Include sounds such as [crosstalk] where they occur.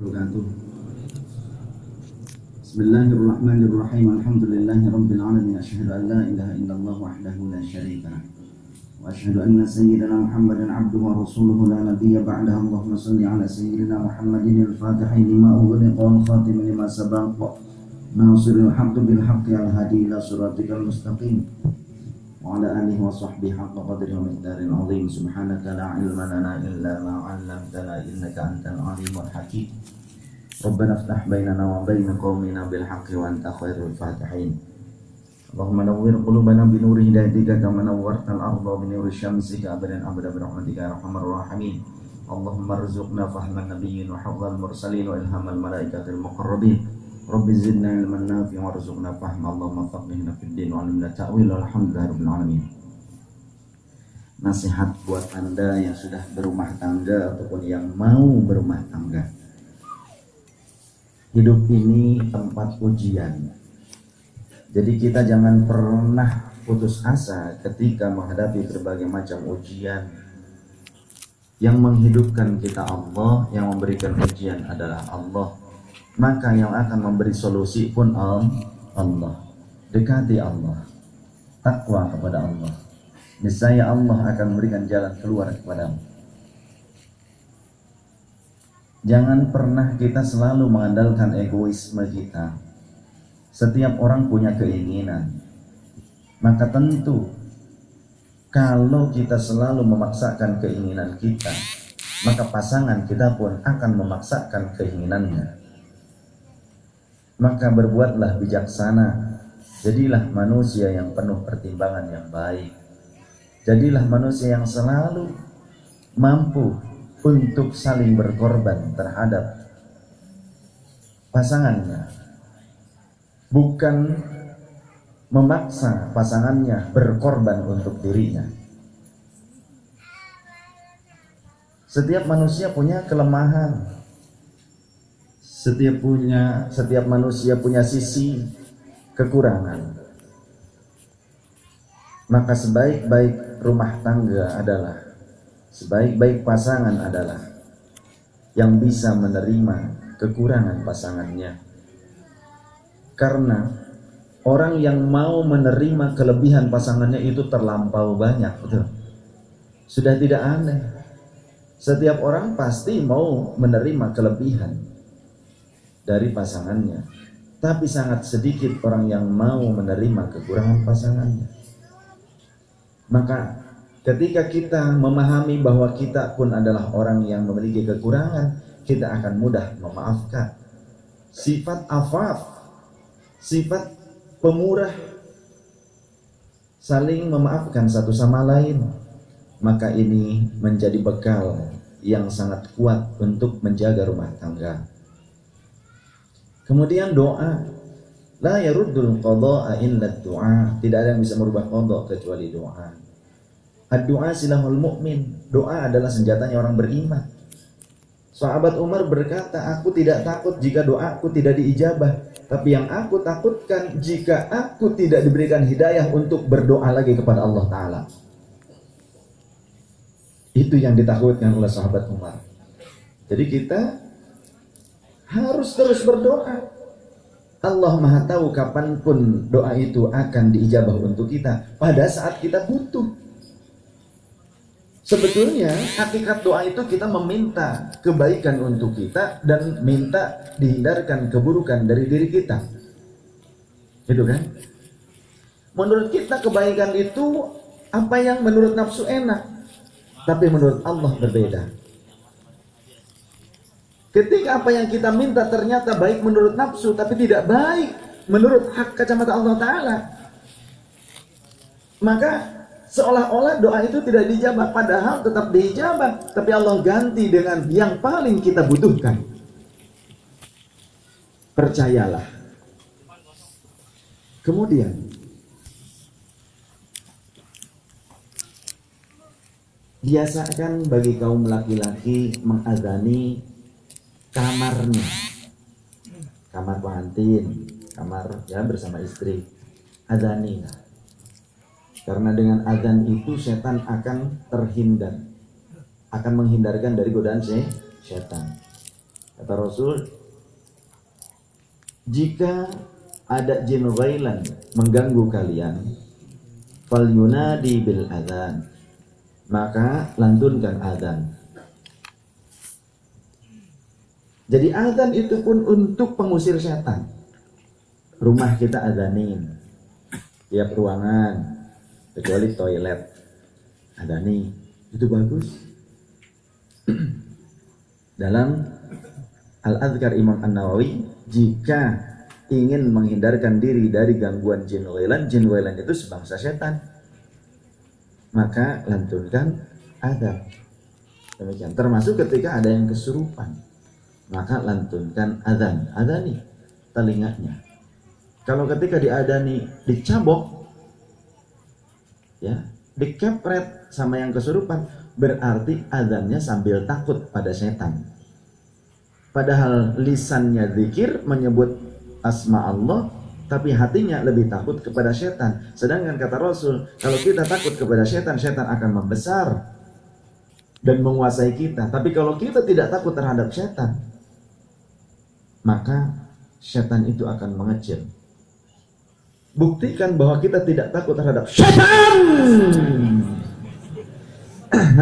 وبركاته. بسم الله الرحمن الرحيم. الحمد لله رب العالمين. أشهد أن لا إله إلا الله وحده لا شريك له. وأشهد أن سيدنا محمدا عبده ورسوله لا نبي بعده. اللهم صل على سيدنا محمد الفاتح لما أغلق والخاتم لما سبق. ناصر الحق بالحق. الهادي إلى صراطك المستقيم. وعلى آله وصحبه حق قدره ومقدار عظيم سبحانك لا علم لنا إلا ما علمتنا إنك أنت العليم الحكيم. ربنا افتح بيننا وبين قومنا بالحق وأنت خير الفاتحين. اللهم نور قلوبنا بنور هدايتك كما نورت الأرض بنور شمسك أبدا أبدا برحمتك يا أرحم الراحمين. اللهم ارزقنا فهم النبيين وحفظ المرسلين وإلهام الملائكة المقربين. Rabbi zidna ilman nafi Nasihat buat anda yang sudah berumah tangga ataupun yang mau berumah tangga. Hidup ini tempat ujian. Jadi kita jangan pernah putus asa ketika menghadapi berbagai macam ujian. Yang menghidupkan kita Allah, yang memberikan ujian adalah Allah maka yang akan memberi solusi pun Allah. Dekati Allah. Takwa kepada Allah. Niscaya Allah akan memberikan jalan keluar kepadamu. Jangan pernah kita selalu mengandalkan egoisme kita. Setiap orang punya keinginan. Maka tentu kalau kita selalu memaksakan keinginan kita, maka pasangan kita pun akan memaksakan keinginannya maka berbuatlah bijaksana. Jadilah manusia yang penuh pertimbangan yang baik. Jadilah manusia yang selalu mampu untuk saling berkorban terhadap pasangannya. Bukan memaksa pasangannya berkorban untuk dirinya. Setiap manusia punya kelemahan, setiap punya setiap manusia punya sisi kekurangan. Maka sebaik-baik rumah tangga adalah sebaik-baik pasangan adalah yang bisa menerima kekurangan pasangannya. Karena orang yang mau menerima kelebihan pasangannya itu terlampau banyak betul? Sudah tidak aneh. Setiap orang pasti mau menerima kelebihan dari pasangannya. Tapi sangat sedikit orang yang mau menerima kekurangan pasangannya. Maka ketika kita memahami bahwa kita pun adalah orang yang memiliki kekurangan, kita akan mudah memaafkan. Sifat afaf, sifat pemurah, saling memaafkan satu sama lain. Maka ini menjadi bekal yang sangat kuat untuk menjaga rumah tangga. Kemudian doa. La yaruddul qada'a illa doa. Tidak ada yang bisa merubah qada kecuali doa. Ad-doa silahul mu'min. Doa adalah senjatanya orang beriman. Sahabat Umar berkata, aku tidak takut jika doaku tidak diijabah. Tapi yang aku takutkan jika aku tidak diberikan hidayah untuk berdoa lagi kepada Allah Ta'ala. Itu yang ditakutkan oleh sahabat Umar. Jadi kita harus terus berdoa. Allah Maha tahu kapan pun doa itu akan diijabah untuk kita pada saat kita butuh. Sebetulnya hakikat doa itu kita meminta kebaikan untuk kita dan minta dihindarkan keburukan dari diri kita. Itu kan? Menurut kita kebaikan itu apa yang menurut nafsu enak. Tapi menurut Allah berbeda. Ketika apa yang kita minta ternyata baik menurut nafsu tapi tidak baik menurut hak kacamata Allah Ta'ala. Maka seolah-olah doa itu tidak dijabah padahal tetap dijabah tapi Allah ganti dengan yang paling kita butuhkan. Percayalah. Kemudian biasakan bagi kaum laki-laki mengazani kamarnya. Kamar pengantin kamar ya bersama istri. Adani karena dengan adzan itu setan akan terhindar. Akan menghindarkan dari godaan setan. Kata Rasul, jika ada jin ghailan mengganggu kalian, fal yunadi bil adzan. Maka lantunkan adzan. Jadi adzan itu pun untuk pengusir setan. Rumah kita adzanin. Tiap ruangan kecuali toilet adani itu bagus. [clears throat] Dalam Al-Adhkar Imam An-Nawawi jika ingin menghindarkan diri dari gangguan jin wailan, jin wailan itu sebangsa setan. Maka lantunkan adab. Demikian. Termasuk ketika ada yang kesurupan. Maka lantunkan adzan. Adani telinganya. Kalau ketika diadani dicabok ya, dikepret sama yang kesurupan, berarti adzannya sambil takut pada setan. Padahal lisannya zikir menyebut asma Allah tapi hatinya lebih takut kepada setan. Sedangkan kata Rasul, kalau kita takut kepada setan, setan akan membesar dan menguasai kita. Tapi kalau kita tidak takut terhadap setan, maka setan itu akan mengecil. Buktikan bahwa kita tidak takut terhadap setan.